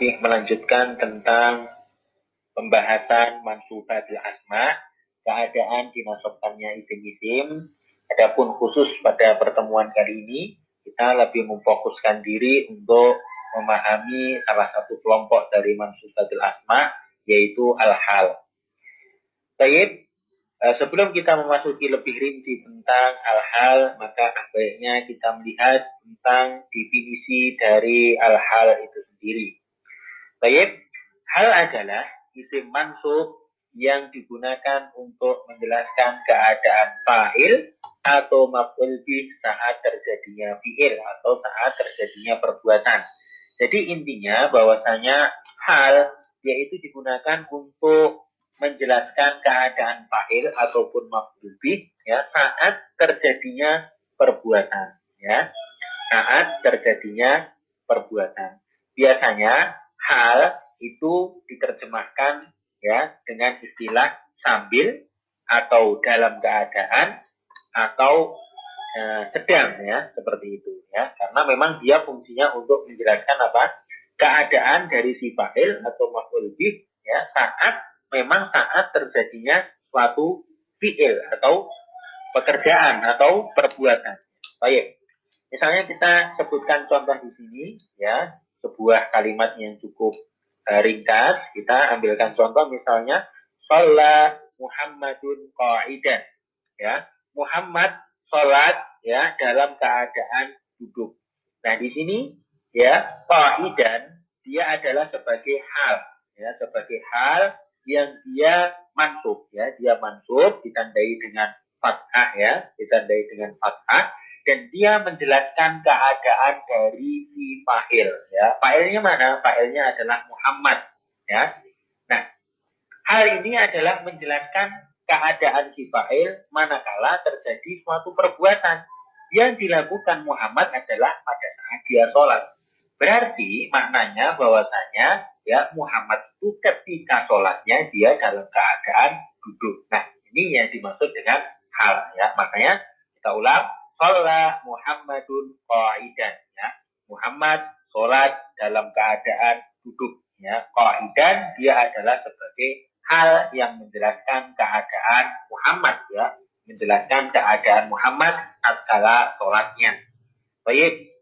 masih melanjutkan tentang pembahasan mansubatul asma, keadaan dinasabkannya isim-isim. Adapun khusus pada pertemuan kali ini, kita lebih memfokuskan diri untuk memahami salah satu kelompok dari mansubatul asma, yaitu al-hal. Baik, eh, sebelum kita memasuki lebih rinci tentang hal-hal, maka baiknya kita melihat tentang definisi dari hal-hal itu sendiri. Baik, hal adalah isim mansub yang digunakan untuk menjelaskan keadaan fa'il atau maf'ul saat terjadinya fi'il atau saat terjadinya perbuatan. Jadi intinya bahwasanya hal yaitu digunakan untuk menjelaskan keadaan fa'il ataupun maf'ul ya saat terjadinya perbuatan ya. Saat terjadinya perbuatan. Biasanya hal itu diterjemahkan ya dengan istilah sambil atau dalam keadaan atau e, sedang ya seperti itu ya karena memang dia fungsinya untuk menjelaskan apa keadaan dari si fa'il atau maf'ul bih ya saat memang saat terjadinya suatu fi'il atau pekerjaan atau perbuatan. Baik. Misalnya kita sebutkan contoh di sini ya sebuah kalimat yang cukup uh, ringkas. Kita ambilkan contoh misalnya sholat Muhammadun qa'idan. Ya, Muhammad sholat ya dalam keadaan duduk. Nah, di sini ya qa'idan dia adalah sebagai hal ya, sebagai hal yang dia mansub ya, dia mansub ditandai dengan fathah ya, ditandai dengan fathah dan dia menjelaskan keadaan dari si fa'il ya. Fa'ilnya mana? Fa'ilnya adalah Muhammad ya. Nah, hal ini adalah menjelaskan keadaan si fa'il manakala terjadi suatu perbuatan yang dilakukan Muhammad adalah pada saat dia sholat. Berarti maknanya bahwasanya ya Muhammad itu ketika sholatnya dia dalam keadaan duduk. Nah, ini yang dimaksud dengan hal ya. Makanya kita ulang Sholat Muhammadun qa'idan ya. Muhammad sholat dalam keadaan duduk ya. Qa'idan dia adalah sebagai hal yang menjelaskan keadaan Muhammad ya. Menjelaskan keadaan Muhammad tatkala sholatnya. Baik.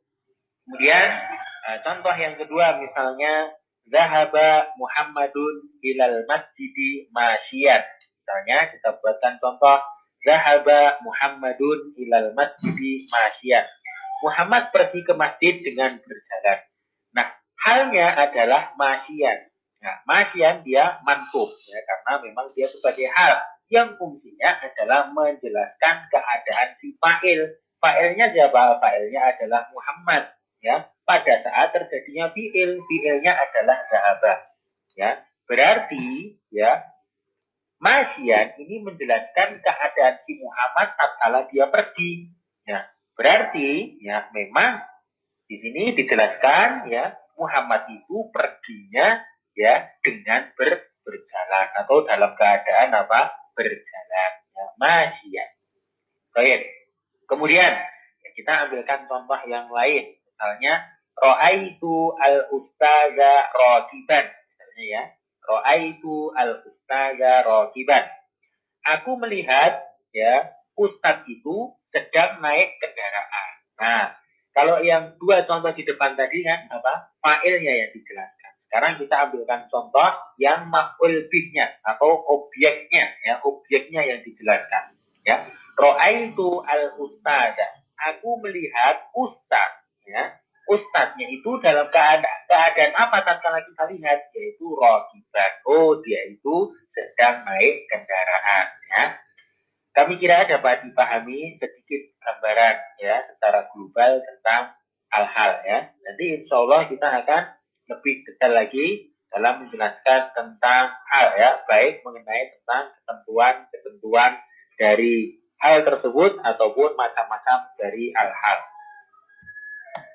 Kemudian eh, contoh yang kedua misalnya Zahaba Muhammadun ilal masjidi masyian. Misalnya kita buatkan contoh Zahaba Muhammadun ilal masjidi masyian. Muhammad pergi ke masjid dengan berjalan. Nah, halnya adalah masyian. Nah, masyian dia mansub ya karena memang dia sebagai hal yang fungsinya adalah menjelaskan keadaan si fa'il. Fa'ilnya siapa? Fa'ilnya adalah Muhammad ya. Pada saat terjadinya fi'il, fi'ilnya adalah sahabat. Ya. Berarti ya Masyian ini menjelaskan keadaan si Muhammad tatkala dia pergi. Ya, berarti ya memang di sini dijelaskan ya Muhammad itu perginya ya dengan ber, berjalan atau dalam keadaan apa berjalan ya masyian. Baik. Kemudian ya, kita ambilkan contoh yang lain. Misalnya ro'aitu al-ustaza rotiban. Misalnya ya Ro'aitu al-ustaza rokiban. Aku melihat ya ustaz itu sedang naik kendaraan. Nah, kalau yang dua contoh di depan tadi kan apa? Fa'ilnya yang dijelaskan. Sekarang kita ambilkan contoh yang maf'ul bihnya atau objeknya ya, objeknya yang dijelaskan ya. Ro'aitu al-ustaza. Aku melihat ustaz ya ustadznya itu dalam keadaan keadaan apa tatkala kita lihat? Yaitu rokiban oh dia itu sedang naik kendaraan ya kami kira dapat dipahami sedikit gambaran ya secara global tentang hal-hal ya. Nanti insya Allah kita akan lebih detail lagi dalam menjelaskan tentang hal ya baik mengenai tentang ketentuan-ketentuan dari hal tersebut ataupun macam-macam dari hal-hal